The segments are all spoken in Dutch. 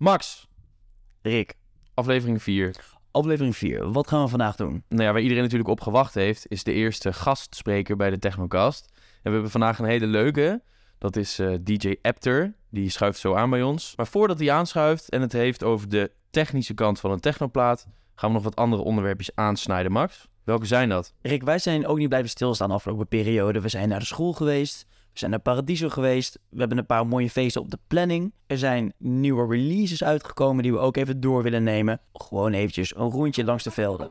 Max, Rick, aflevering 4. aflevering 4. Wat gaan we vandaag doen? Nou ja, waar iedereen natuurlijk op gewacht heeft, is de eerste gastspreker bij de Technocast. En we hebben vandaag een hele leuke. Dat is eh, DJ Apter. Die schuift zo aan bij ons. Maar voordat hij aanschuift en het heeft over de technische kant van een technoplaat, gaan we nog wat andere onderwerpjes aansnijden, Max. Welke zijn dat? Rick, wij zijn ook niet blijven stilstaan de afgelopen periode. We zijn naar de school geweest. We zijn naar Paradiso geweest. We hebben een paar mooie feesten op de planning. Er zijn nieuwe releases uitgekomen die we ook even door willen nemen. Gewoon eventjes een rondje langs de velden.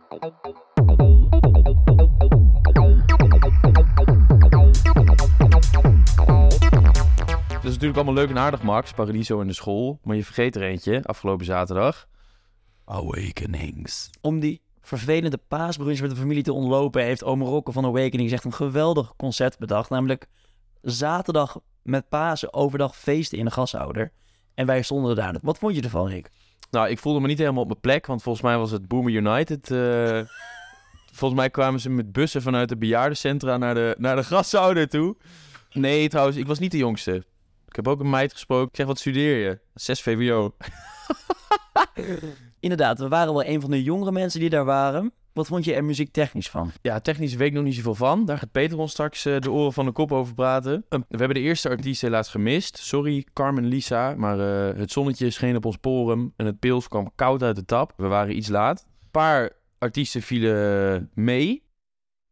Dat is natuurlijk allemaal leuk en aardig, Max. Paradiso in de school. Maar je vergeet er eentje, afgelopen zaterdag. Awakenings. Om die vervelende paasbrunch met de familie te ontlopen... heeft Ome Rokke van Awakening echt een geweldig concept bedacht. Namelijk zaterdag met Pasen overdag feesten in de gashouder. En wij stonden daar. Wat vond je ervan, Rick? Nou, ik voelde me niet helemaal op mijn plek, want volgens mij was het Boomer United. eh, volgens mij kwamen ze met bussen vanuit de bejaardencentra naar de, naar de graszouder toe. Nee, trouwens, ik was niet de jongste. Ik heb ook een meid gesproken. Ik zeg, wat studeer je? 6 VWO. Inderdaad, we waren wel een van de jongere mensen die daar waren. Wat vond je er muziektechnisch van? Ja, technisch weet ik nog niet zoveel van. Daar gaat Peter ons straks eh, de oren van de kop over praten. we hebben de eerste artiest helaas gemist. Sorry, Carmen Lisa. Maar eh, het zonnetje scheen op ons porum en het pils kwam koud uit de tap. We waren iets laat. Een paar artiesten vielen mee.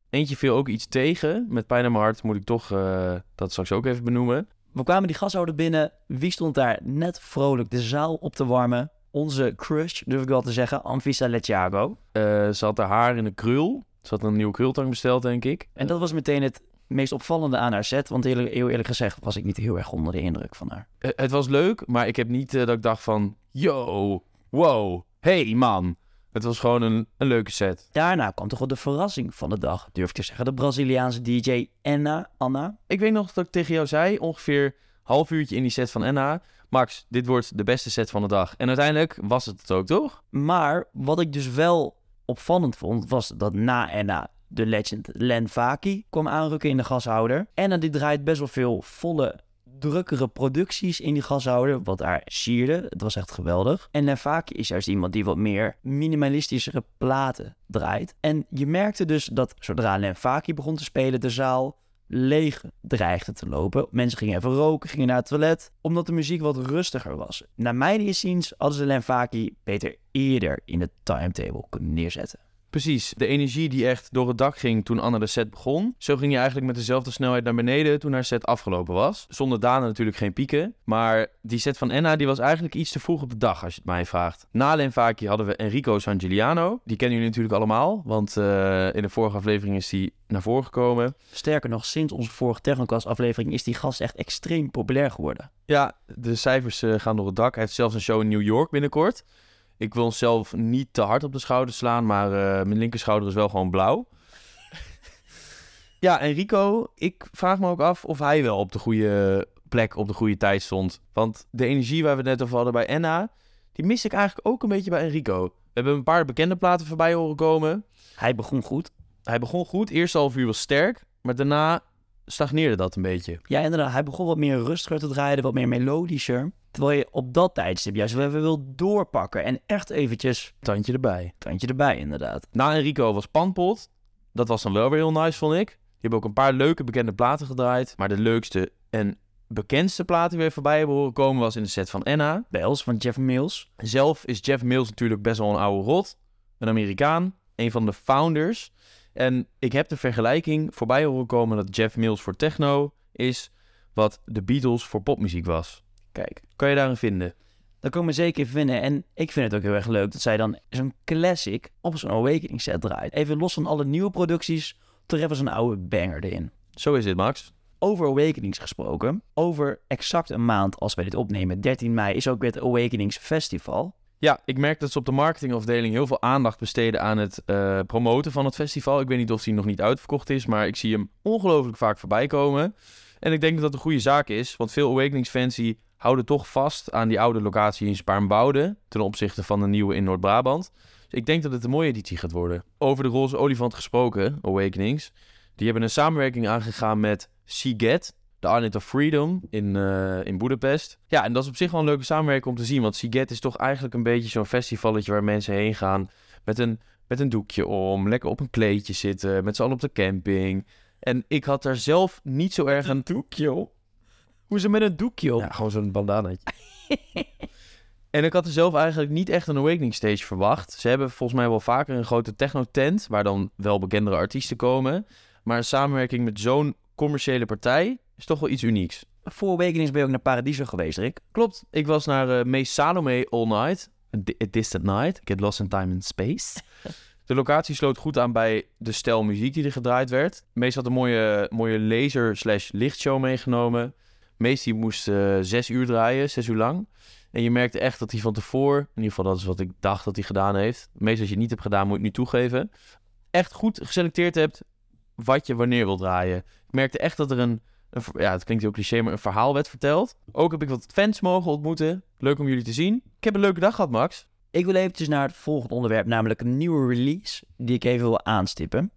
Eentje viel ook iets tegen. Met pijn in mijn hart moet ik toch eh, dat straks ook even benoemen. We kwamen die gashouder binnen. Wie stond daar net vrolijk de zaal op te warmen? Onze crush, durf ik wel te zeggen, Anvisa Letiago. Eh, ze had haar haar in een krul. Ze had een nieuwe krultang besteld, denk ik. En dat was meteen het meest opvallende aan haar set. Want heel, heel eerlijk gezegd was ik niet heel erg onder de indruk van haar. Eh, het was leuk, maar ik heb niet eh, dat ik dacht van... Yo, wow, hey man. Het was gewoon een, een leuke set. Daarna kwam toch wel de verrassing van de dag, durf ik te zeggen. De Braziliaanse DJ Anna. Anna. Ik weet nog dat ik tegen jou zei, ongeveer half uurtje in die set van Enna... Max, dit wordt de beste set van de dag. En uiteindelijk was het het ook, toch? Maar wat ik dus wel opvallend vond, was dat na Anna de legend Len Vaki kwam aanrukken in de gashouder. Anna die draait best wel veel volle, drukkere producties in die gashouder, wat haar sierde. Het was echt geweldig. En Len Vaki is juist iemand die wat meer minimalistischere platen draait. En je merkte dus dat zodra Len Vaki begon te spelen, de zaal leeg dreigde te lopen. Mensen gingen even roken, gingen naar het toilet, omdat de muziek wat rustiger was. Naar mijn inziens hadden ze Len Vaki beter eerder in de timetable kunnen neerzetten. Precies, de energie die echt door het dak ging toen Anna de set begon. Zo ging je eigenlijk met dezelfde snelheid naar beneden toen haar set afgelopen was. Zonder Dana natuurlijk geen pieken. Maar die set van Enna die was eigenlijk iets te vroeg op de dag als je het mij vraagt. Na Lenvaki hadden we Enrico Sangiuliano. Die kennen jullie natuurlijk allemaal, want eh, in de vorige aflevering is die naar voren gekomen. Sterker nog, sinds onze vorige Technocast aflevering is die gast echt extreem populair geworden. Ja, de cijfers eh, gaan door het dak. Hij heeft zelfs een show in New York binnenkort. Ik wil onszelf niet te hard op de schouder slaan, maar eh, mijn linkerschouder is wel gewoon blauw. ja, en Rico, ik vraag me ook af of hij wel op de goede plek, op de goede tijd stond. Want de energie waar we het net over hadden bij Enna, die mis ik eigenlijk ook een beetje bij Enrico. We hebben een paar bekende platen voorbij horen komen. Hij begon goed. Hij begon goed, eerste half uur was sterk, maar daarna stagneerde dat een beetje. Ja, inderdaad. Hij begon wat meer rustiger te draaien, wat meer melodischer. Terwijl je op dat tijdstip juist wel even wil doorpakken en echt eventjes Tandje erbij. tandje erbij, inderdaad. Na Enrico was Panpot. Dat was dan wel weer heel nice, vond ik. Die hebben ook een paar leuke bekende platen gedraaid. Maar de leukste en bekendste platen die weer voorbij hebben horen komen was in de set van Enna. Bells van Jeff Mills. Zelf is Jeff Mills natuurlijk best wel een oude rot. Een Amerikaan. Een van de founders. En ik heb de vergelijking voorbij horen komen dat Jeff Mills voor techno is wat de Beatles voor popmuziek was. Kijk, Kan je daarin vinden? dat kan ik me zeker vinden. En ik vind het ook heel erg leuk dat zij dan zo'n classic op zo'n Awakening set draait. Even los van alle nieuwe producties, toch even zo'n oude banger erin. Zo is dit, Max. Over Awakenings gesproken. Over exact een maand als wij dit opnemen, 13 mei, is ook weer het Awakenings Festival. Ja, ik merk dat ze op de marketingafdeling heel veel aandacht besteden aan het eh, promoten van het festival. Ik weet niet of die nog niet uitverkocht is, maar ik zie hem ongelooflijk vaak voorbij komen. En ik denk dat dat een goede zaak is, want veel Awakenings-fans die houden toch vast aan die oude locatie in Spaarnwoude ten opzichte van de nieuwe in Noord-Brabant. Dus ik denk dat het een mooie editie gaat worden. Over de roze olifant gesproken, Awakenings. Die hebben een samenwerking aangegaan met Seagate. de Island of Freedom in, uh, in Budapest. Ja, en dat is op zich wel een leuke samenwerking om te zien. Want Siget is toch eigenlijk een beetje zo'n festivalletje waar mensen heen gaan met een, met een doekje om, lekker op een kleedje zitten, met z'n allen op de camping. En ik had daar zelf niet zo erg een... doekje op? Hoe ze met een doekje op? Ja, gewoon zo'n bandanaatje. En ik had er zelf eigenlijk niet echt een Awakening Stage verwacht. Ze hebben volgens mij wel vaker een grote techno-tent, waar dan wel bekendere artiesten komen. Maar een samenwerking met zo'n commerciële partij is toch wel iets unieks. Voor Awakenings ben je ook naar Paradiso geweest, Rick? Klopt. Ik was naar uh, Mees Salome All Night. A, Distant Night. Get Lost in Time and Space. De locatie sloot goed aan bij de stijl muziek die er gedraaid werd. Mees had een mooie, mooie laser slash lichtshow meegenomen. Mees die moest uh, zes uur draaien, zes uur lang. En je merkte echt dat hij van tevoren, in ieder geval dat is wat ik dacht dat hij gedaan heeft. Meestal als je niet hebt gedaan, moet je het nu toegeven. Echt goed geselecteerd hebt wat je wanneer wil draaien. Ik merkte echt dat er een, ja, het klinkt heel cliché, maar een verhaal werd verteld. Ook heb ik wat fans mogen ontmoeten. Leuk om jullie te zien. Ik heb een leuke dag gehad, Max. Ik wil eventjes naar het volgende onderwerp, namelijk een nieuwe release die ik even wil aanstippen.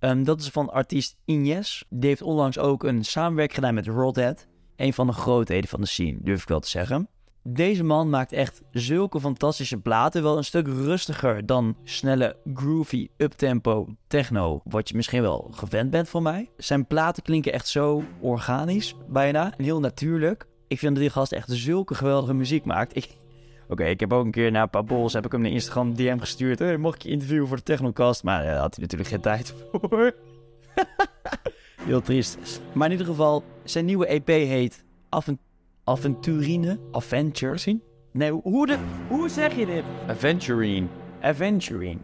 Um, dat is van artiest Ines. Die heeft onlangs ook een samenwerking gedaan met Rodhead. Een van de grootheden van de scene, durf ik wel te zeggen. Deze man maakt echt zulke fantastische platen. Wel een stuk rustiger dan snelle, groovy, uptempo techno. Wat je misschien wel gewend bent van mij. Zijn platen klinken echt zo organisch, bijna. En heel natuurlijk. Ik vind dat die gast echt zulke geweldige muziek maakt. Ik... Oké, ik heb ook een keer na een bols heb ik hem naar Instagram DM gestuurd. Hey, mocht ik je interviewen voor de Technocast? Maar daar had hij natuurlijk geen tijd voor. heel triest. Maar in ieder geval, zijn nieuwe EP heet Aventurine? Adventure? Zien? Nee, hoe, de, hoe zeg je dit? Aventurine. Aventurine.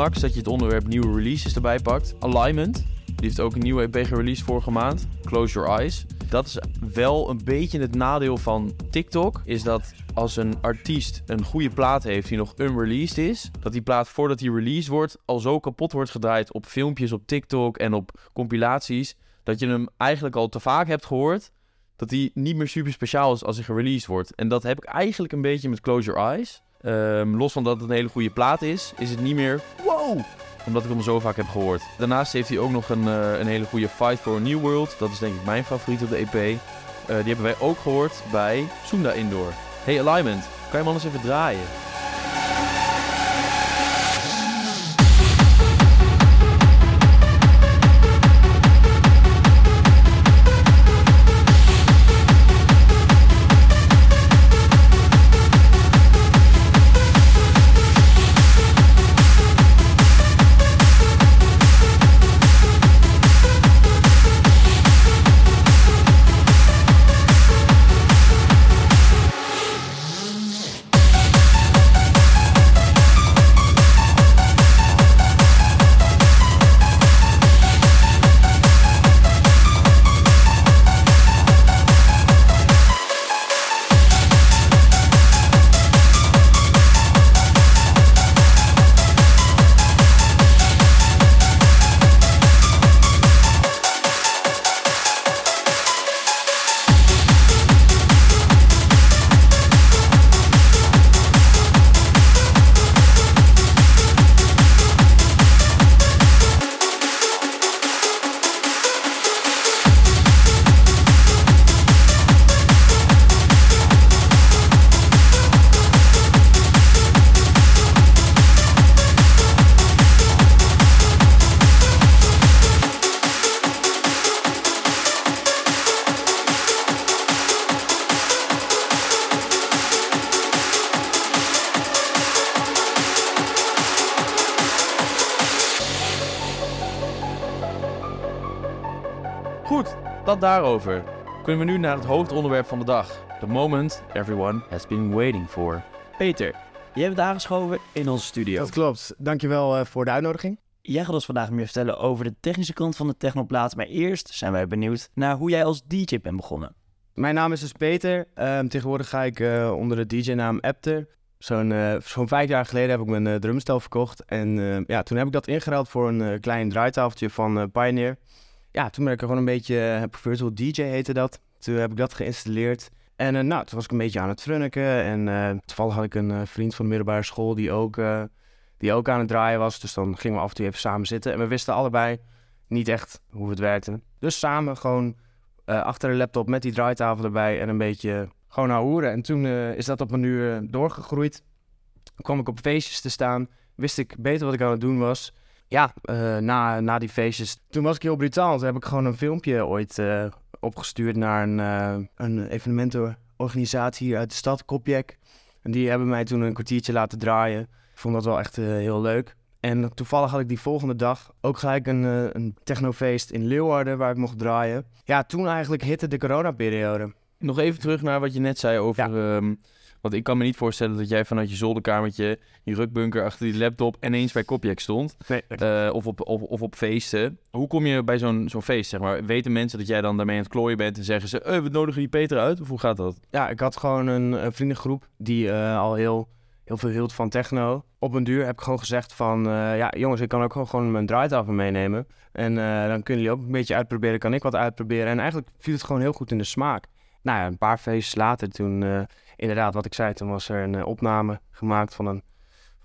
Dat je het onderwerp nieuwe releases erbij pakt. Alignment, die heeft ook een nieuwe EP gereleased vorige maand. Close Your Eyes. Dat is wel een beetje het nadeel van TikTok. Is dat als een artiest een goede plaat heeft die nog unreleased is, dat die plaat voordat die released wordt al zo kapot wordt gedraaid op filmpjes op TikTok en op compilaties, dat je hem eigenlijk al te vaak hebt gehoord, dat die niet meer super speciaal is als hij gereleased wordt. En dat heb ik eigenlijk een beetje met Close Your Eyes. Um, los van dat het een hele goede plaat is, is het niet meer wow, omdat ik hem zo vaak heb gehoord. Daarnaast heeft hij ook nog een, uh, een hele goede Fight for a New World. Dat is denk ik mijn favoriet op de EP. Uh, die hebben wij ook gehoord bij Sunda Indoor. Hey Alignment, kan je hem anders even draaien? Dat daarover. Kunnen we nu naar het hoofdonderwerp van de dag. The moment everyone has been waiting for. Peter, Je hebt aangeschoven in onze studio. Dat klopt. Dankjewel eh voor de uitnodiging. Jij gaat ons vandaag meer vertellen over de technische kant van de Technoplaat. Maar eerst zijn wij benieuwd naar hoe jij als DJ bent begonnen. Mijn naam is dus Peter. Ehm, tegenwoordig ga ik eh, onder de DJ-naam Apter. Zo'n eh, zo'n vijf jaar geleden heb ik mijn uh, drumstel verkocht. En ja, toen heb ik dat ingeruild voor een klein draaitafeltje van Pioneer. Ja, toen ben ik gewoon een beetje, Virtual DJ heette dat. Toen heb ik dat geïnstalleerd. En eh, nou, toen was ik een beetje aan het frunniken. En eh, toevallig had ik een eh, vriend van de middelbare school die ook, eh, die ook aan het draaien was. Dus dan gingen we af en toe even samen zitten. En we wisten allebei niet echt hoe het werkte. Dus samen gewoon eh, achter de laptop met die draaitafel erbij en een beetje gewoon hoeren. En toen eh, is dat op een uur doorgegroeid. kwam ik op feestjes te staan. Wist ik beter wat ik aan het doen was. Ja, eh, na, na die feestjes. Toen was ik heel brutaal. Toen heb ik gewoon een filmpje ooit eh, opgestuurd naar een, eh een evenementenorganisatie hier uit de stad, Kopjek. En die hebben mij toen een kwartiertje laten draaien. Ik vond dat wel echt heel leuk. En toevallig had ik die volgende dag ook gelijk een, een technofeest in Leeuwarden waar ik mocht draaien. Ja, toen eigenlijk hitte de coronaperiode. nog even terug naar wat je net zei over... ehm, want ik kan me niet voorstellen dat jij vanuit je zolderkamertje, je rukbunker achter die laptop ineens bij Kopjek stond. Nee, Eh, of, op, of, of op feesten. Hoe kom je bij zo'n zo'n feest, zeg maar? Weten mensen dat jij dan daarmee aan het klooien bent en zeggen ze... Eh, we nodigen die Peter uit? Of hoe gaat dat? Ja, ik had gewoon een, een vriendengroep die eh, al heel, heel veel hield van techno. Op een duur heb ik gewoon gezegd van... ja, jongens, ik kan ook gewoon, mijn draaitafel meenemen. En dan kunnen jullie ook een beetje uitproberen. Kan ik wat uitproberen? En eigenlijk viel het gewoon heel goed in de smaak. Nou ja, een paar feestjes later toen... inderdaad, wat ik zei, toen was er een eh, opname gemaakt van een,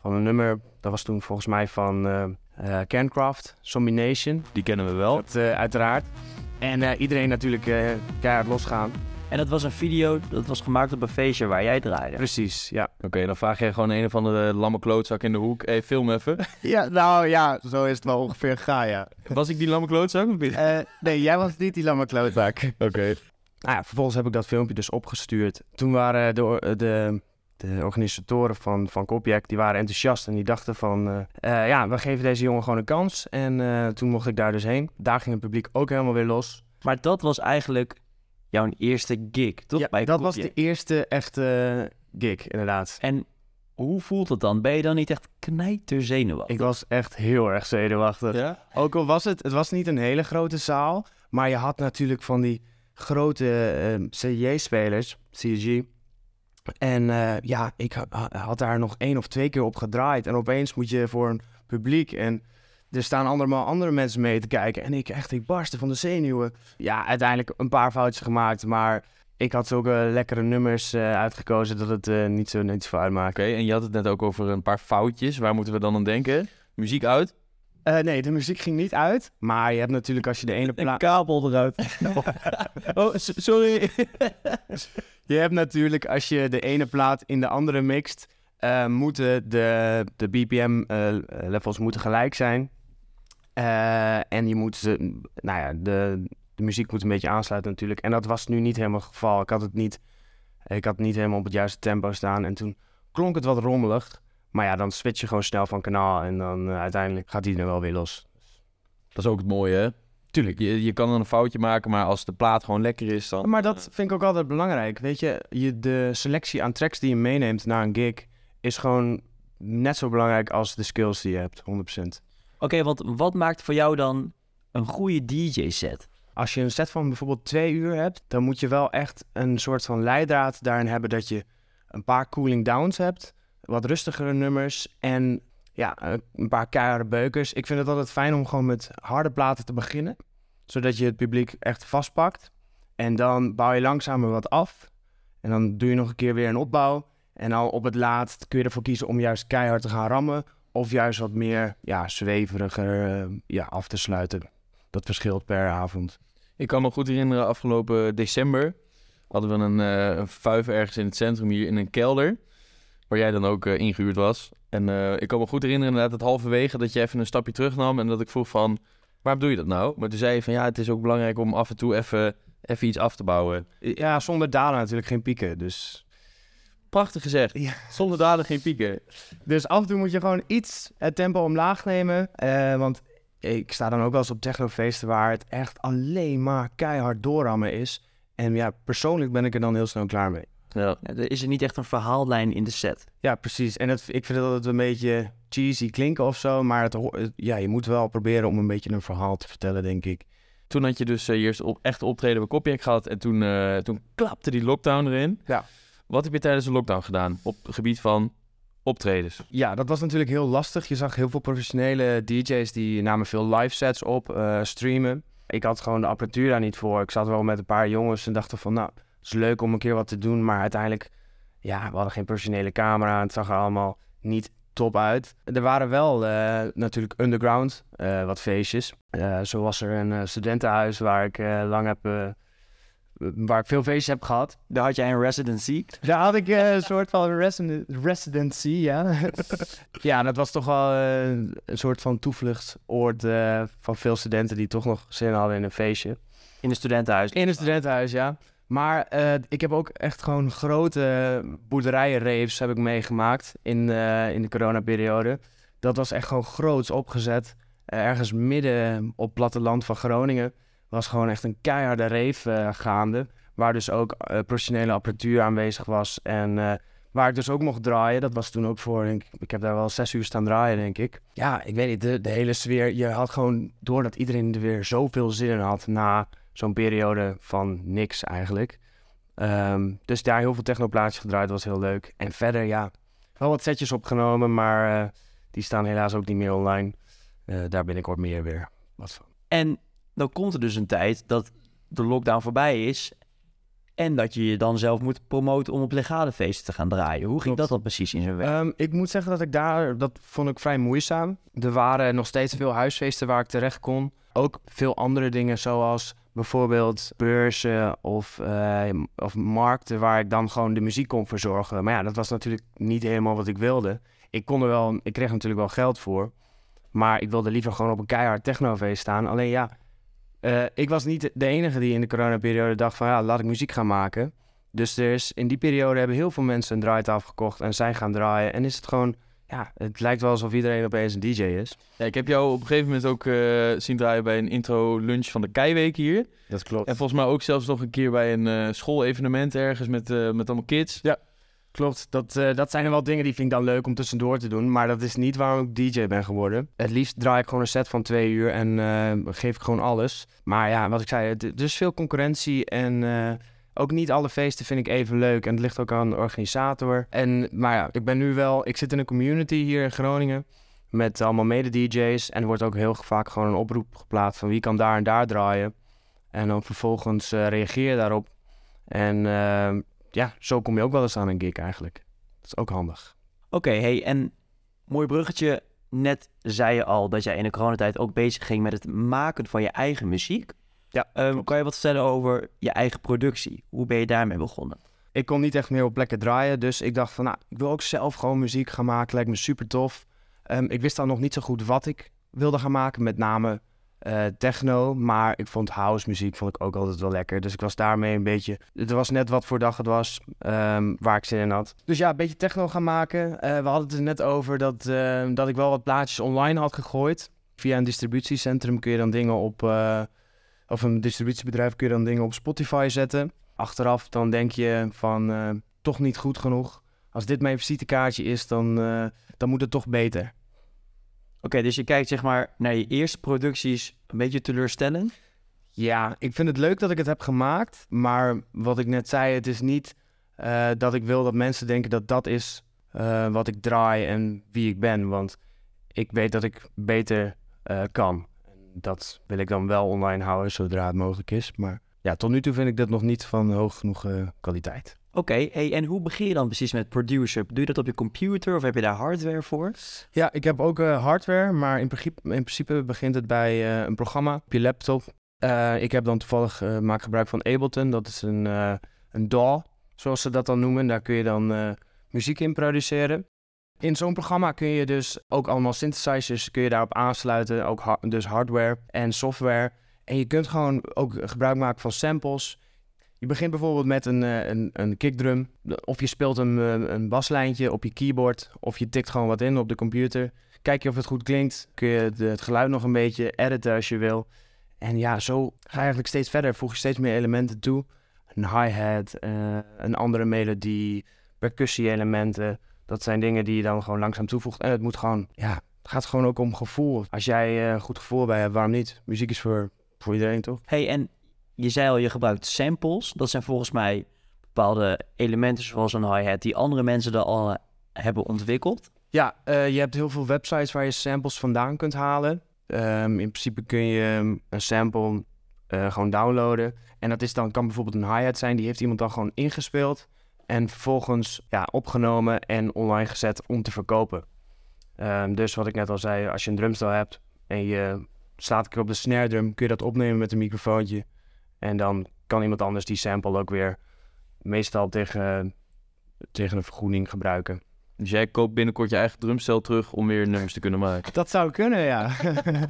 van een nummer. Dat was toen volgens mij van eh eh, Cancraft, Zombie Nation. Die kennen we wel. Dat, eh, uiteraard. En eh, iedereen natuurlijk eh, keihard losgaan. En dat was een video, dat was gemaakt op een feestje waar jij draaide. Precies, ja. Oké, dan vraag jij gewoon een of andere lamme klootzak in de hoek. Hé, hey, film even. Ja, nou ja, zo is het wel ongeveer gegaan, ja. Was ik die lamme klootzak of niet? Eh, nee, jij was niet die lamme klootzak. Oké. Nou ja, vervolgens heb ik dat filmpje dus opgestuurd. Toen waren de, de, de organisatoren van, van Kopjek, die waren enthousiast en die dachten van... eh, eh, ja, we geven deze jongen gewoon een kans. En eh, toen mocht ik daar dus heen. Daar ging het publiek ook helemaal weer los. Maar dat was eigenlijk jouw eerste gig, toch? Ja, Bij dat was de eerste echte gig, inderdaad. En hoe voelt het dan? Ben je dan niet echt knijter zenuwachtig? Ik was echt heel erg zenuwachtig. Ja? Ook al was het, het was niet een hele grote zaal, maar je had natuurlijk van die grote eh, CJ-spelers, CG. En eh, ja, ik ha- ha- had daar nog één of twee keer op gedraaid. En opeens moet je voor een publiek en er staan allemaal andere mensen mee te kijken. En ik echt, ik barstte van de zenuwen. Ja, uiteindelijk een paar foutjes gemaakt, maar ik had zulke lekkere nummers eh, uitgekozen dat het eh, niet zo niet zoveel uitmaakt. En je had het net ook over een paar foutjes. Waar moeten we dan aan denken? Muziek uit? Eh, nee, de muziek ging niet uit. Maar je hebt natuurlijk als je de ene Een plaat... kabel eruit. Oh, s- sorry. Je hebt natuurlijk, als je de ene plaat in de andere mixt, eh, moeten de, de BPM-levels moeten gelijk zijn. Eh, en je moet ze, nou ja, de, de muziek moet een beetje aansluiten natuurlijk. En dat was nu niet helemaal het geval. Ik had het niet, ik had niet helemaal op het juiste tempo staan. En toen klonk het wat rommelig. Maar ja, dan switch je gewoon snel van kanaal en dan eh, uiteindelijk gaat die er wel weer los. Dat is ook het mooie, hè? Tuurlijk, je, je kan dan een foutje maken, maar als de plaat gewoon lekker is, dan... Maar dat vind ik ook altijd belangrijk. Weet je, je, de selectie aan tracks die je meeneemt naar een gig is gewoon net zo belangrijk als de skills die je hebt, 100%. Oké, want wat maakt voor jou dan een goede DJ-set? Als je een set van bijvoorbeeld twee uur hebt, dan moet je wel echt een soort van leidraad daarin hebben dat je een paar cooling downs hebt, wat rustigere nummers en ja, eh, een paar keiharde beukers. Ik vind het altijd fijn om gewoon met harde platen te beginnen, zodat je het publiek echt vastpakt. En dan bouw je langzamer wat af. En dan doe je nog een keer weer een opbouw. En dan op het laatst kun je ervoor kiezen om juist keihard te gaan rammen. Of juist wat meer ja, zweveriger eh, ja, af te sluiten. Dat verschilt per avond. Ik kan me goed herinneren, afgelopen december hadden we een, eh een ergens in het centrum hier in een kelder. Waar jij dan ook eh, ingehuurd was. En eh, ik kan me goed herinneren inderdaad dat halverwege dat je even een stapje terugnam. En dat ik vroeg van, waarom doe je dat nou? Maar toen zei je van, ja, het is ook belangrijk om af en toe even, even iets af te bouwen. Ja, zonder dalen natuurlijk geen pieken. Dus, Prachtig gezegd. Ja. Zonder daden geen pieken. dus af en toe moet je gewoon iets het tempo omlaag nemen. eh, want ik sta dan ook wel eens op technofeesten waar het echt alleen maar keihard doorrammen is. En ja, persoonlijk ben ik er dan heel snel klaar mee. Ja. Er is er niet echt een verhaallijn in de set. Ja, precies. En het, ik vind dat het een beetje cheesy klinken of zo. Maar het, ja, je moet wel proberen om een beetje een verhaal te vertellen, denk ik. Toen had je dus eh, je eerst op, echt optreden bij Copyek gehad. En toen, eh, toen klapte die lockdown erin. Ja. Wat heb je tijdens de lockdown gedaan op het gebied van optredens? Ja, dat was natuurlijk heel lastig. Je zag heel veel professionele DJ's die namen veel live sets op, eh, streamen. Ik had gewoon de apparatuur daar niet voor. Ik zat wel met een paar jongens en dachten van, nou, is leuk om een keer wat te doen. Maar uiteindelijk, ja, we hadden geen professionele camera. en Het zag er allemaal niet top uit. Er waren wel eh, natuurlijk underground eh, wat feestjes. Eh, zo was er een eh, studentenhuis waar ik eh, lang heb... waar ik veel feestjes heb gehad. Daar had jij een residency. Daar had ik eh, een soort van residen- residency, ja. ja, dat was toch wel eh, een soort van toevluchtsoord eh, van veel studenten die toch nog zin hadden in een feestje. In een studentenhuis. In een studentenhuis, ja. Maar eh, ik heb ook echt gewoon grote boerderijenraves heb ik meegemaakt in, eh, in de coronaperiode. Dat was echt gewoon groots opgezet. Ergens midden op platteland van Groningen was gewoon echt een keiharde rave eh, gaande. Waar dus ook professionele apparatuur aanwezig was. En waar ik dus ook mocht draaien. Dat was toen ook voor, ik, ik heb daar wel zes uur staan draaien, denk ik. Ja, ik weet niet, de, de hele sfeer. Je had gewoon, doordat iedereen er weer zoveel zin in had na zo'n periode van niks eigenlijk. Ehm, dus daar heel veel technoplaatjes gedraaid, was heel leuk. En verder, ja, wel wat setjes opgenomen, maar eh, die staan helaas ook niet meer online. Eh, daar binnenkort meer weer wat van. En dan komt er dus een tijd dat de lockdown voorbij is. En dat je je dan zelf moet promoten om op legale feesten te gaan draaien. Hoe ging dat dan precies in zijn werk? Ehm, ik moet zeggen dat ik daar, dat vond ik vrij moeizaam. Er waren nog steeds veel huisfeesten waar ik terecht kon. Ook veel andere dingen zoals bijvoorbeeld beurzen of, eh, of markten waar ik dan gewoon de muziek kon verzorgen. Maar ja, dat was natuurlijk niet helemaal wat ik wilde. Ik kon er wel, ik kreeg natuurlijk wel geld voor. Maar ik wilde liever gewoon op een keihard technofeest staan. Alleen ja, eh, ik was niet de enige die in de coronaperiode dacht van ja, laat ik muziek gaan maken. Dus er is, in die periode hebben heel veel mensen een draaitafel gekocht en zijn gaan draaien. En is het gewoon, ja, het lijkt wel alsof iedereen opeens een DJ is. Ja, ik heb jou op een gegeven moment ook eh, zien draaien bij een intro lunch van de Keiweek hier. Dat klopt. En volgens mij ook zelfs nog een keer bij een eh, school-evenement ergens met, eh, met allemaal kids. Klopt, dat, dat zijn er wel dingen die vind ik dan leuk om tussendoor te doen. Maar dat is niet waarom ik DJ ben geworden. Het liefst draai ik gewoon een set van twee uur en geef ik gewoon alles. Maar ja, wat ik zei, er is veel concurrentie en ook niet alle feesten vind ik even leuk. En het ligt ook aan de organisator. En, maar ja, ik ben nu wel, ik zit in een community hier in Groningen met allemaal mede-DJ's. En er wordt ook heel vaak gewoon een oproep geplaatst van wie kan daar en daar draaien. En dan vervolgens eh, reageer je daarop. En eh, ja, zo kom je ook wel eens aan een gig eigenlijk. Dat is ook handig. Oké, hey, en mooi bruggetje. Net zei je al dat jij in de coronatijd ook bezig ging met het maken van je eigen muziek. Ja, Ehm, kan je wat vertellen over je eigen productie? Hoe ben je daarmee begonnen? Ik kon niet echt meer op plekken draaien, dus ik dacht van, nou, ik wil ook zelf gewoon muziek gaan maken. Lijkt me super tof. Ehm, ik wist dan nog niet zo goed wat ik wilde gaan maken, met name eh, techno. Maar ik vond house muziek vond ik ook altijd wel lekker. Dus ik was daarmee een beetje, het was net wat voor dag het was, ehm, waar ik zin in had. Dus ja, een beetje techno gaan maken. Eh, we hadden het er net over dat, dat ik wel wat plaatjes online had gegooid. Via een distributiecentrum kun je dan dingen op, eh, of een distributiebedrijf kun je dan dingen op Spotify zetten. Achteraf dan denk je van eh, toch niet goed genoeg. Als dit mijn visitekaartje is, dan, eh, dan moet het toch beter. Oké, dus je kijkt zeg maar naar je eerste producties een beetje teleurstellend. Ja, ik vind het leuk dat ik het heb gemaakt. Maar wat ik net zei, het is niet eh, dat ik wil dat mensen denken dat dat is wat ik draai en wie ik ben. Want ik weet dat ik beter kan. Dat wil ik dan wel online houden zodra het mogelijk is. Maar ja, tot nu toe vind ik dat nog niet van hoog genoeg eh, kwaliteit. Oké, hey, en hoe begin je dan precies met producer? Doe je dat op je computer of heb je daar hardware voor? Ja, ik heb ook eh, hardware, maar in principe, in principe begint het bij eh, een programma op je laptop. Eh, ik heb dan toevallig eh, maak gebruik van Ableton. Dat is een, eh een DAW, zoals ze dat dan noemen. Daar kun je dan eh, muziek in produceren. In zo'n programma kun je dus ook allemaal synthesizers kun je daarop aansluiten. Ook dus hardware en software. En je kunt gewoon ook gebruik maken van samples. Je begint bijvoorbeeld met een, eh, een, een kickdrum. Of je speelt een, eh, een baslijntje op je keyboard. Of je tikt gewoon wat in op de computer. Kijk je of het goed klinkt. Kun je het geluid nog een beetje editen als je wil. En ja, zo ga je eigenlijk steeds verder. Voeg je steeds meer elementen toe. Een hi-hat, eh, een andere melodie, percussie-elementen. Dat zijn dingen die je dan gewoon langzaam toevoegt. En het moet gewoon, ja, het gaat gewoon ook om gevoel. Als jij eh, een goed gevoel bij hebt, waarom niet? Muziek is voor, voor iedereen, toch? Hey, en je zei al, je gebruikt samples. Dat zijn volgens mij bepaalde elementen zoals een hi-hat die andere mensen er al eh, hebben ontwikkeld. Ja, eh, je hebt heel veel websites waar je samples vandaan kunt halen. Ehm, in principe kun je um, een sample gewoon downloaden. En dat is dan, kan bijvoorbeeld een hi-hat zijn, die heeft iemand dan gewoon ingespeeld. En vervolgens ja, opgenomen en online gezet om te verkopen. Ehm, dus wat ik net al zei, als je een drumstel hebt en je slaat een keer op de snare drum, kun je dat opnemen met een microfoontje. En dan kan iemand anders die sample ook weer meestal tegen, tegen een vergoeding gebruiken. Dus jij koopt binnenkort je eigen drumstel terug om weer nummers te kunnen maken. Dat zou kunnen, ja.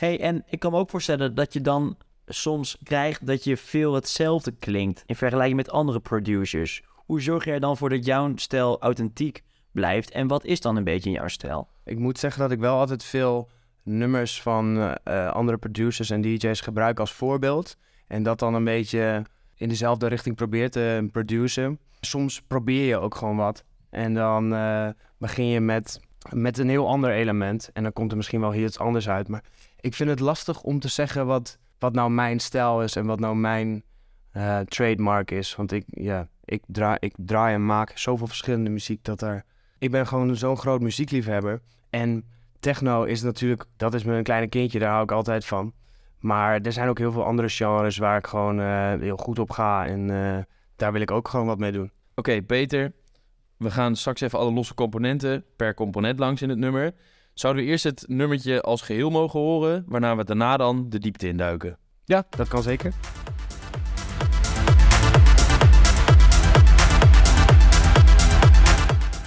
Hey, en ik kan me ook voorstellen dat je dan soms krijgt dat je veel hetzelfde klinkt in vergelijking met andere producers. Hoe zorg jij dan voor dat jouw stijl authentiek blijft en wat is dan een beetje jouw stijl? Ik moet zeggen dat ik wel altijd veel nummers van eh, eh, andere producers en DJ's gebruik als voorbeeld. En dat dan een beetje in dezelfde richting probeer te produceren. Soms probeer je ook gewoon wat. En dan eh, begin je met, met een heel ander element. En dan komt er misschien wel hier iets anders uit. Maar ik vind het lastig om te zeggen wat, wat nou mijn stijl is en wat nou mijn eh, trademark is. Want ik, ja, ik, draai, ik draai en maak zoveel verschillende muziek dat er... Ik ben gewoon zo'n groot muziekliefhebber. En techno is natuurlijk, dat is mijn kleine kindje, daar hou ik altijd van. Maar er zijn ook heel veel andere genres waar ik gewoon eh, heel goed op ga. En eh, daar wil ik ook gewoon wat mee doen. Oké, Peter. We gaan straks even alle losse componenten per component langs in het nummer. Zouden we eerst het nummertje als geheel mogen horen, waarna we daarna dan de diepte induiken? Ja, dat kan zeker.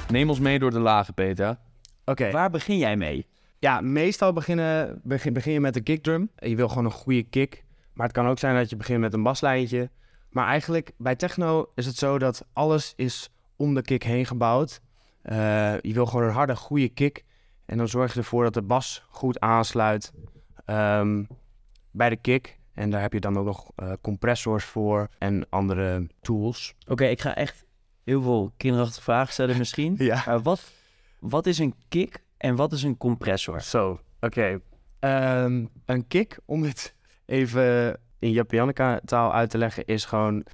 Neem ons mee door de lagen, Peter. Oké. Waar begin jij mee? Ja, meestal beginnen, begin, begin je met een kickdrum. Je wil gewoon een goede kick. Maar het kan ook zijn dat je begint met een baslijntje. Maar eigenlijk bij techno is het zo dat alles is om de kick heen gebouwd. Eh, je wil gewoon een harde, goede kick. En dan zorg je ervoor dat de bas goed aansluit ehm, bij de kick. En daar heb je dan ook nog eh, compressors voor en andere tools. Oké, ik ga echt heel veel kinderachtige vragen stellen misschien. Ja. Maar wat, wat is een kick en wat is een compressor? Zo, oké. Ehm, een kick, om het even in Japanneka taal uit te leggen, is gewoon...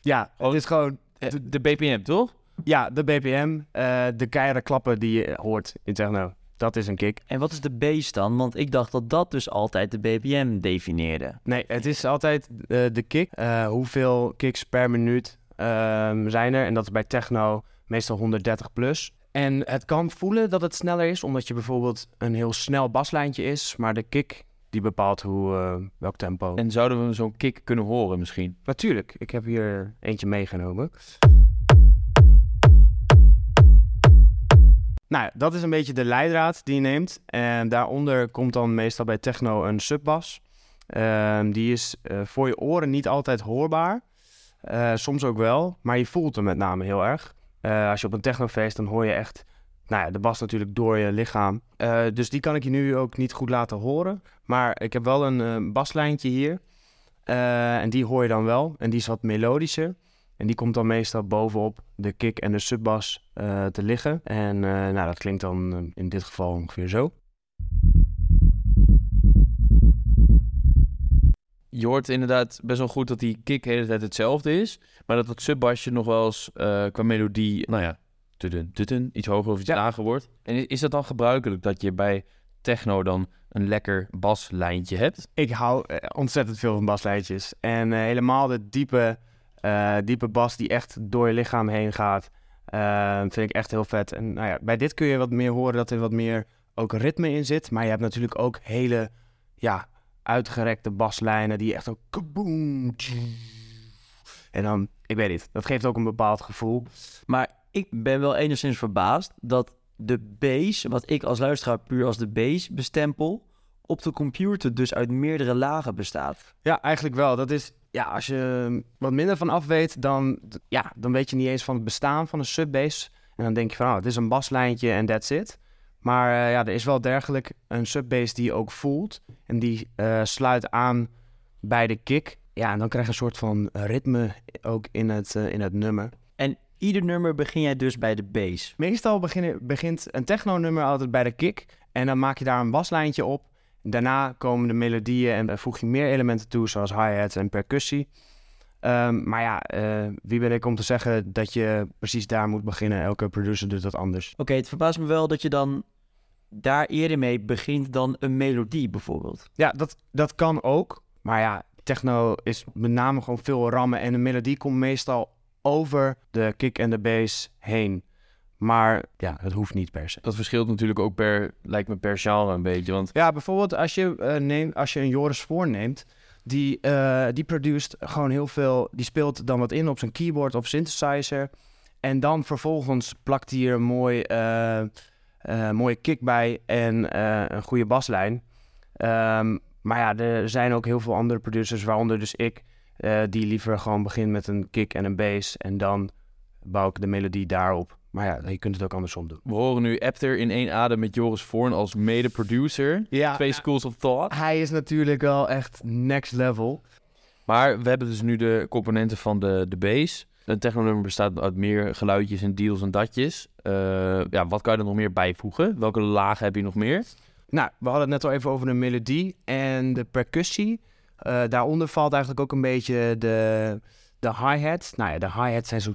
Ja, het is gewoon... De, de BPM, toch? Ja, de BPM, eh, de keiharde klappen die je hoort in techno. Dat is een kick. En wat is de base dan? Want ik dacht dat dat dus altijd de BPM definieerde. Nee, het is altijd eh, de kick. Eh, hoeveel kicks per minuut ehm, zijn er? En dat is bij techno meestal 130 plus. En het kan voelen dat het sneller is, omdat je bijvoorbeeld een heel snel baslijntje is. Maar de kick, die bepaalt hoe, eh, welk tempo. En zouden we zo'n kick kunnen horen misschien? Natuurlijk, ik heb hier eentje meegenomen. Nou, dat is een beetje de leidraad die je neemt. En daaronder komt dan meestal bij techno een subbas. Ehm, die is eh, voor je oren niet altijd hoorbaar. Eh, soms ook wel, maar je voelt hem met name heel erg. Eh, als je op een technofeest, dan hoor je echt nou ja, de bas natuurlijk door je lichaam. Dus die kan ik je nu ook niet goed laten horen. Maar ik heb wel een baslijntje hier. En die hoor je dan wel. En die is wat melodischer. En die komt dan meestal bovenop de kick en de subbas eh, te liggen. En eh, nou, dat klinkt dan eh, in dit geval ongeveer zo. Je hoort inderdaad best wel goed dat die kick de hele tijd hetzelfde is. Maar dat het subbasje nog wel eens qua melodie, nou ja, tudun, tudun, iets hoger of iets Ja. lager wordt. En is dat dan gebruikelijk dat je bij techno dan een lekker baslijntje hebt? Ik hou ontzettend veel van baslijntjes. En helemaal de diepe, eh, diepe bas die echt door je lichaam heen gaat, eh, vind ik echt heel vet. En nou ja, bij dit kun je wat meer horen dat er wat meer ook ritme in zit. Maar je hebt natuurlijk ook hele ja, uitgerekte baslijnen die echt ook kaboom. En dan, ik weet niet, dat geeft ook een bepaald gevoel. Maar ik ben wel enigszins verbaasd dat de bass, wat ik als luisteraar puur als de bass bestempel, op de computer dus uit meerdere lagen bestaat. Ja, eigenlijk wel. Dat is, ja, als je wat minder van af weet, dan, ja, dan weet je niet eens van het bestaan van een subbase. En dan denk je van, oh, het is een baslijntje en that's it. Maar uh, ja, er is wel dergelijk een subbase die ook voelt. En die uh, sluit aan bij de kick. Ja, en dan krijg je een soort van ritme ook in het, uh, in het nummer. En ieder nummer begin jij dus bij de bass? Meestal begin, begint een techno-nummer altijd bij de kick. En dan maak je daar een baslijntje op. Daarna komen de melodieën en voeg je meer elementen toe, zoals hi-hats en percussie. Um, maar ja, uh, wie ben ik om te zeggen dat je precies daar moet beginnen? Elke producer doet dat anders. Oké, okay, het verbaast me wel dat je dan daar eerder mee begint dan een melodie bijvoorbeeld. Ja, dat, dat kan ook. Maar ja, techno is met name gewoon veel rammen en een melodie komt meestal over de kick en de bass heen. Maar ja, het hoeft niet per se. Dat verschilt natuurlijk ook per, lijkt me per genre een beetje. Want... Ja, bijvoorbeeld als je, uh, neemt, als je een Joris voorneemt, die, uh, die produceert gewoon heel veel, die speelt dan wat in op zijn keyboard of synthesizer. En dan vervolgens plakt hij er een mooi, uh, mooie kick bij en een goede baslijn. Um, maar ja, er zijn ook heel veel andere producers, waaronder dus ik, die liever gewoon begint met een kick en een bass. En dan bouw ik de melodie daarop. Maar ja, je kunt het ook andersom doen. We horen nu Apter in één adem met Joris Voorn als mede-producer. Ja, Twee schools of thought. Hij is natuurlijk wel echt next level. Maar we hebben dus nu de componenten van de, de bass. Een technonummer bestaat uit meer geluidjes en deals en datjes. Uh, ja, wat kan je er nog meer bijvoegen? Welke lagen heb je nog meer? Nou, we hadden het net al even over de melodie en de percussie. Uh, daaronder valt eigenlijk ook een beetje de, de hi-hat. Nou ja, de hi-hat zijn zo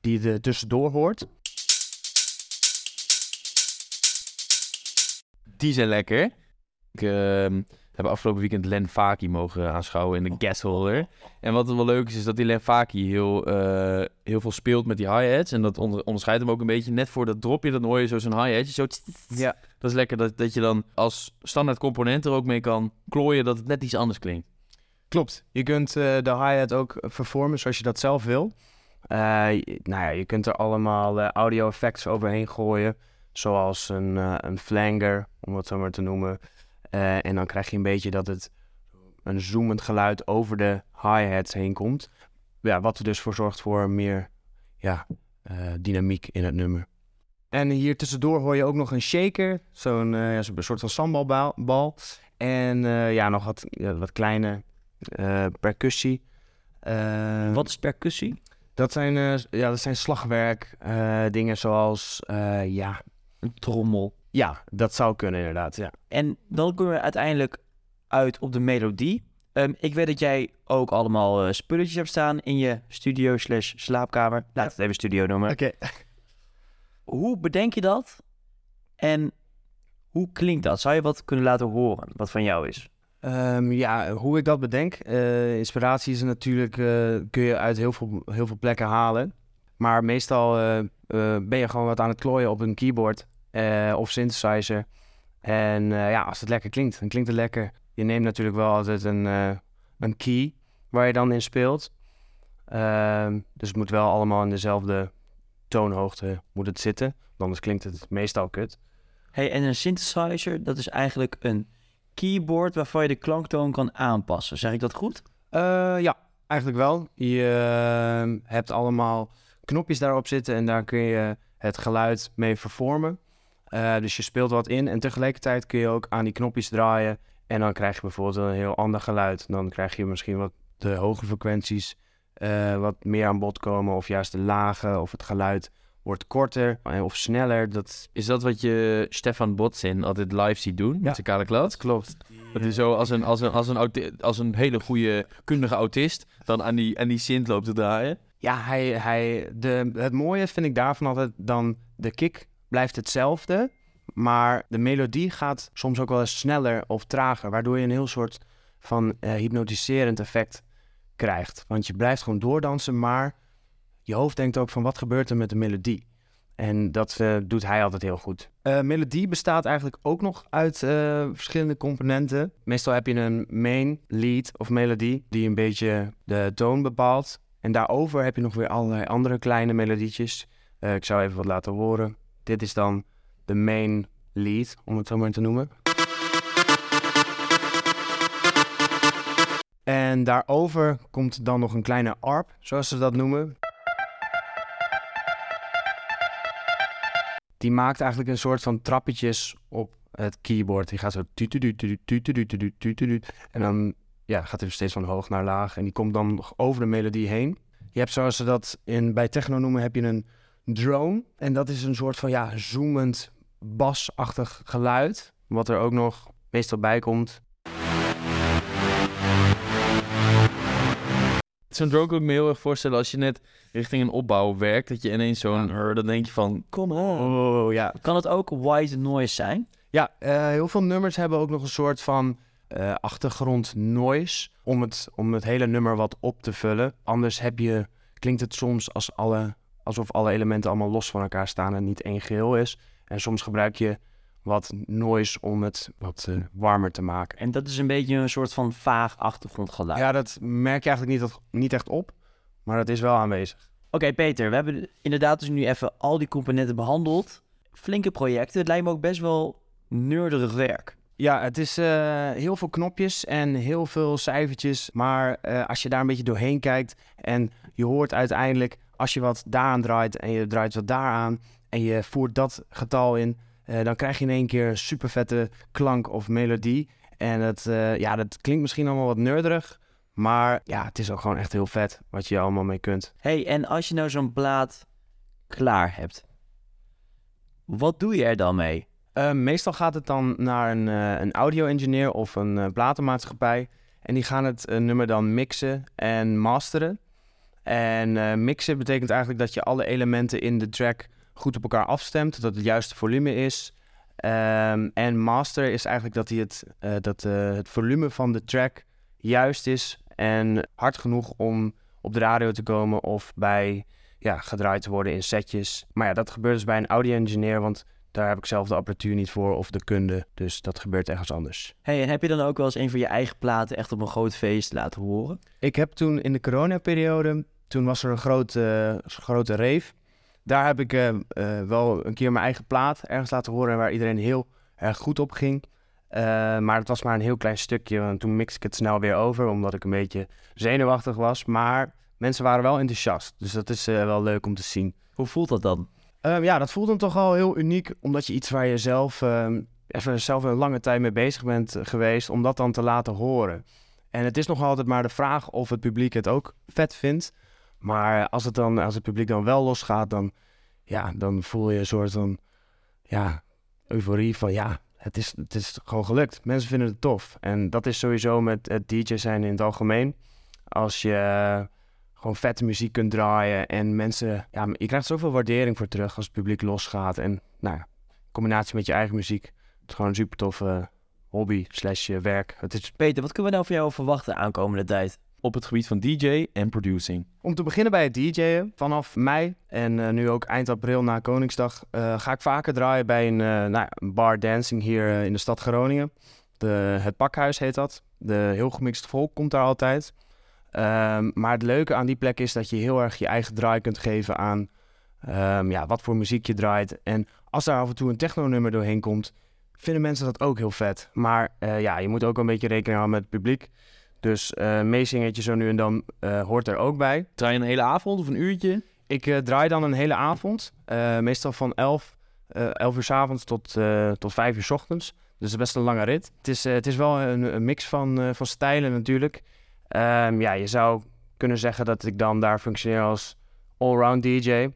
die er tussendoor hoort. Die zijn lekker. Ik uh, heb afgelopen weekend Len Faki mogen aanschouwen in de Gasholder. En wat wel leuk is, is dat die Len Faki heel, uh, heel veel speelt met die hi-hats. En dat onder, onderscheidt hem ook een beetje. Net voor dat dropje, dan hoor je zo zo'n hi-hatje. Zo ja. Dat is lekker dat, dat je dan als standaard component er ook mee kan klooien dat het net iets anders klinkt. Klopt. Je kunt uh, de hi-hat ook vervormen zoals je dat zelf wil. Uh, nou ja, je kunt er allemaal uh, audio effects overheen gooien. Zoals een, uh, een flanger, om het zo maar te noemen. en dan krijg je een beetje dat het een zoomend geluid over de hi-hats heen komt. Ja, wat er dus voor zorgt voor meer ja, dynamiek in het nummer. En hier tussendoor hoor je ook nog een shaker. Zo'n ja, soort van sandbalbal. En ja, nog wat, wat kleine percussie. wat is percussie? Dat zijn, uh, ja, dat zijn slagwerk, uh, dingen zoals, uh, ja... Een trommel. Ja, dat zou kunnen inderdaad, ja. En dan komen we uiteindelijk uit op de melodie. Um, ik weet dat jij ook allemaal spulletjes hebt staan in je studio slash slaapkamer. Laat het even studio noemen. Oké. Okay. Hoe bedenk je dat? En hoe klinkt dat? Zou je wat kunnen laten horen, wat van jou is? Um, ja, hoe ik dat bedenk. Uh, inspiratie is natuurlijk, uh, kun je uit heel veel, heel veel plekken halen. Maar meestal uh, ben je gewoon wat aan het klooien op een keyboard of synthesizer. En ja, als het lekker klinkt, dan klinkt het lekker. Je neemt natuurlijk wel altijd een, een key waar je dan in speelt. Ehm, dus het moet wel allemaal in dezelfde toonhoogte moet het zitten. Anders klinkt het meestal kut. Hey, en een synthesizer, dat is eigenlijk een keyboard waarvan je de klanktoon kan aanpassen. Zeg ik dat goed? Uh, ja, eigenlijk wel. Je uh, hebt allemaal knopjes daarop zitten en daar kun je het geluid mee vervormen. Uh, dus je speelt wat in en tegelijkertijd kun je ook aan die knopjes draaien. En dan krijg je bijvoorbeeld een heel ander geluid. Dan krijg je misschien wat de hoge frequenties wat meer aan bod komen. Of juist de lage of het geluid wordt korter of sneller. Dat... Is dat wat je Stefan Botsin altijd live ziet doen met zijn kale? Klopt. Dat is zo als een, als een, als een, als een hele goede kundige autist dan aan die, aan die synth loopt te draaien. Ja, hij, hij, de, het mooie vind ik daarvan altijd dan de kick blijft hetzelfde. Maar de melodie gaat soms ook wel eens sneller of trager. Waardoor je een heel soort van uh, hypnotiserend effect krijgt. Want je blijft gewoon doordansen, maar je hoofd denkt ook van wat gebeurt er met de melodie. En dat eh, doet hij altijd heel goed. Eh, melodie bestaat eigenlijk ook nog uit eh, verschillende componenten. Meestal heb je een main lead of melodie die een beetje de toon bepaalt. En daarover heb je nog weer allerlei andere kleine melodietjes. ik zou even wat laten horen. Dit is dan de main lead, om het zo maar te noemen. En daarover komt dan nog een kleine arp, zoals ze dat noemen. Die maakt eigenlijk een soort van trappetjes op het keyboard. Die gaat zo. En dan ja, gaat hij steeds van hoog naar laag. En die komt dan nog over de melodie heen. Je hebt zoals ze dat in, bij techno noemen, heb je een drone. En dat is een soort van ja, zoemend, basachtig geluid. Wat er ook nog meestal bij komt. Zo'n drone kan ik me heel erg voorstellen als je net richting een opbouw werkt. Dat je ineens zo'n... Ja. Dan denk je van, kom aan. Oh ja, Kan het ook white noise zijn? Ja, eh, heel veel nummers hebben ook nog een soort van eh, achtergrond noise om het, om het hele nummer wat op te vullen. Anders heb je, klinkt het soms als alle, alsof alle elementen allemaal los van elkaar staan en niet één geheel is. En soms gebruik je wat noise om het wat eh, warmer te maken. En dat is een beetje een soort van vaag achtergrondgeluid. Ja, dat merk je eigenlijk niet, niet echt op, maar dat is wel aanwezig. Oké, Peter, we hebben inderdaad dus nu even al die componenten behandeld. Flinke projecten. Het lijkt me ook best wel nerderig werk. Ja, het is eh, heel veel knopjes en heel veel cijfertjes. Maar eh, als je daar een beetje doorheen kijkt en je hoort uiteindelijk, als je wat daaraan draait en je draait wat daaraan en je voert dat getal in, eh, dan krijg je in één keer een super vette klank of melodie. En het, eh, ja, dat klinkt misschien allemaal wat nerderig, maar ja, het is ook gewoon echt heel vet wat je allemaal mee kunt. hey, en als je nou zo'n plaat klaar hebt, wat doe je er dan mee? Eh, meestal gaat het dan naar een, een audio-engineer of een platenmaatschappij. En die gaan het nummer dan mixen en masteren. En mixen betekent eigenlijk dat je alle elementen in de track goed op elkaar afstemt. Dat het juiste volume is. Ehm, en master is eigenlijk dat, hij het, eh, dat eh, het volume van de track juist is. En hard genoeg om op de radio te komen of bij ja, gedraaid te worden in setjes. Maar ja, dat gebeurt dus bij een audio-engineer, want daar heb ik zelf de apparatuur niet voor of de kunde. Dus dat gebeurt ergens anders. hey, en heb je dan ook wel eens een van je eigen platen echt op een groot feest laten horen? Ik heb toen in de coronaperiode, toen was er een grote, grote rave. Daar heb ik eh, eh, wel een keer mijn eigen plaat ergens laten horen waar iedereen heel erg goed op ging. Eh, maar het was maar een heel klein stukje, want toen mixte ik het snel weer over, omdat ik een beetje zenuwachtig was. Maar mensen waren wel enthousiast, dus dat is eh, wel leuk om te zien. Hoe voelt dat dan? Ehm, ja, dat voelt dan toch al heel uniek, omdat je iets waar je zelf, ehm, even zelf een lange tijd mee bezig bent geweest, om dat dan te laten horen. En het is nog altijd maar de vraag of het publiek het ook vet vindt. Maar als het, dan, als het publiek dan wel losgaat, dan, ja, dan voel je een soort van ja, euforie van ja, het is, het is gewoon gelukt. Mensen vinden het tof. En dat is sowieso met het DJ zijn in het algemeen. Als je gewoon vette muziek kunt draaien en mensen, ja, je krijgt zoveel waardering voor terug als het publiek losgaat. En nou ja, in combinatie met je eigen muziek, het is gewoon een super toffe hobby slash eh, werk. Het is Peter, wat kunnen we nou van jou verwachten aankomende tijd? Op het gebied van DJ en producing. Om te beginnen bij het DJ'en. Vanaf mei en eh, nu ook eind april na Koningsdag eh, ga ik vaker draaien bij een, eh, nou, bar dancing hier in de stad Groningen. De, het Pakhuis heet dat. De heel gemixt volk komt daar altijd. Ehm, maar het leuke aan die plek is dat je heel erg je eigen draai kunt geven aan ehm, ja, wat voor muziek je draait. En als daar af en toe een techno-nummer doorheen komt, vinden mensen dat ook heel vet. Maar ja, je moet ook een beetje rekening houden met het publiek. Dus meezingetje zo nu en dan eh, hoort er ook bij. Draai je een hele avond of een uurtje? Ik eh, draai dan een hele avond. meestal van 11, eh 11 uur s avonds tot, tot 5 uur s ochtends. Dus best een lange rit. Het is, het is wel een, een mix van, van stijlen natuurlijk. Ehm, ja, je zou kunnen zeggen dat ik dan daar functioneer als allround DJ.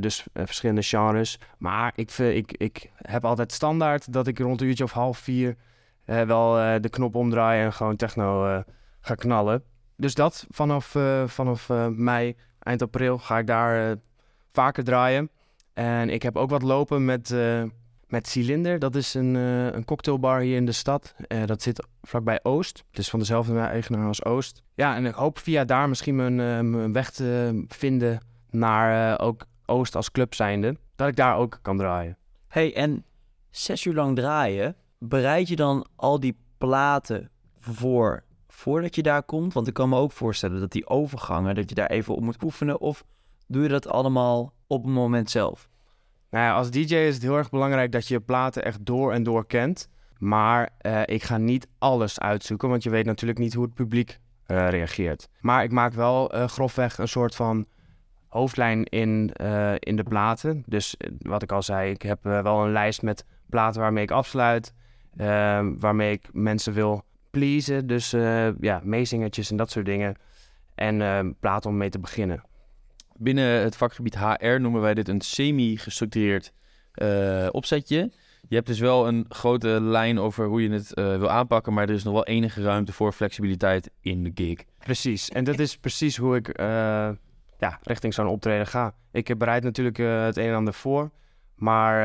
Dus verschillende genres. Maar ik, ik, ik heb altijd standaard dat ik rond een uurtje of half vier wel eh, de knop omdraai en gewoon techno eh, ga knallen. Dus dat vanaf, eh, vanaf eh, mei, eind april ga ik daar eh, vaker draaien. En ik heb ook wat lopen met, eh met Cilinder. Dat is een, eh, een cocktailbar hier in de stad. Eh, dat zit vlakbij Oost. Het is van dezelfde eigenaar als Oost. Ja, en ik hoop via daar misschien mijn, eh, mijn weg te vinden naar eh, ook Oost als club zijnde. Dat ik daar ook kan draaien. hey, en zes uur lang draaien, bereid je dan al die platen voor voordat je daar komt? Want ik kan me ook voorstellen dat die overgangen, dat je daar even op moet oefenen. Of doe je dat allemaal op het moment zelf? Nou ja, als DJ is het heel erg belangrijk dat je je platen echt door en door kent. Maar eh, ik ga niet alles uitzoeken, want je weet natuurlijk niet hoe het publiek eh, reageert. Maar ik maak wel eh, grofweg een soort van hoofdlijn in, in de platen. Dus wat ik al zei, ik heb wel een lijst met platen waarmee ik afsluit. Eh, waarmee ik mensen wil pleasen. Dus eh, ja, meezingertjes en dat soort dingen. En eh, platen om mee te beginnen. Binnen het vakgebied HR noemen wij dit een semi-gestructureerd eh, opzetje. Je hebt dus wel een grote lijn over hoe je het eh, wil aanpakken, maar er is nog wel enige ruimte voor flexibiliteit in de gig. Precies. En dat is precies hoe ik ja, richting zo'n optreden ga. Ik bereid natuurlijk het een en ander voor. Maar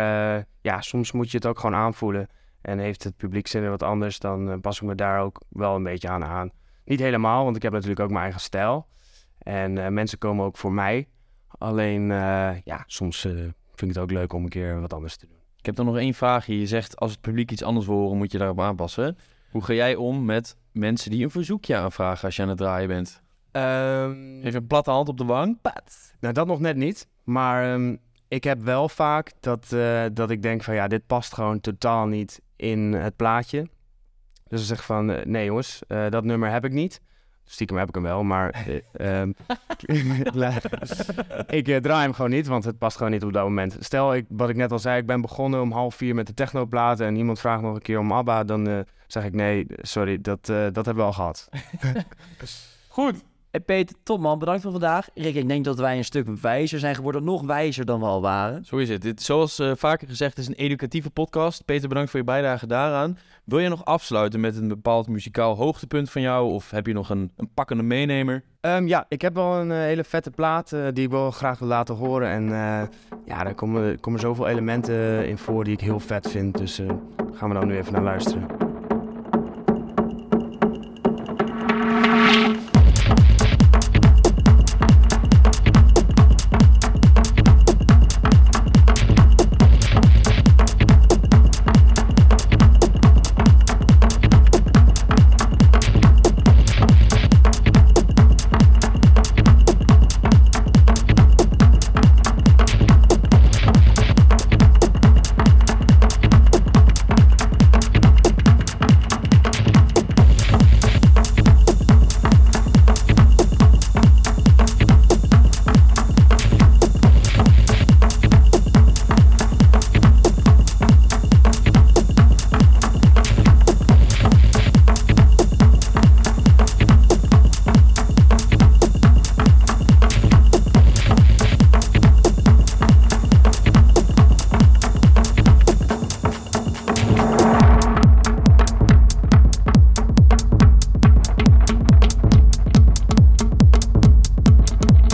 ja, soms moet je het ook gewoon aanvoelen. En heeft het publiek zin in wat anders, dan eh, pas ik me daar ook wel een beetje aan aan. Niet helemaal, want ik heb natuurlijk ook mijn eigen stijl. En eh, mensen komen ook voor mij. Alleen, eh, ja, soms vind ik het ook leuk om een keer wat anders te doen. Ik heb dan nog één vraagje. Je zegt als het publiek iets anders wil horen, moet je daarop aanpassen. Hoe ga jij om met mensen die een verzoekje aanvragen als je aan het draaien bent? Ehm, Even een platte hand op de wang. Pat. Nou, dat nog net niet. Maar ehm, ik heb wel vaak dat, dat ik denk van ja, dit past gewoon totaal niet in het plaatje. Dus dan zeg ik van eh, nee jongens, eh, dat nummer heb ik niet. Stiekem heb ik hem wel, maar eh, ehm, ik draai hem gewoon niet, want het past gewoon niet op dat moment. Stel, ik, wat ik net al zei, ik ben begonnen om half vier met de technoplaten en iemand vraagt nog een keer om ABBA, dan eh, zeg ik nee, sorry, dat, eh, dat hebben we al gehad. Goed. Hey Peter, top man, bedankt voor vandaag. Rick, ik denk dat wij een stuk wijzer zijn geworden, nog wijzer dan we al waren. Zo is het. Dit, zoals eh, vaker gezegd, is een educatieve podcast. Peter, bedankt voor je bijdrage daaraan. Wil je nog afsluiten met een bepaald muzikaal hoogtepunt van jou? Of heb je nog een, een pakkende meenemer? Ehm, ja, ik heb wel een eh, hele vette plaat eh, die ik wel graag wil laten horen. En eh, ja, daar komen, komen zoveel elementen in voor die ik heel vet vind. Dus eh, gaan we dan nu even naar luisteren.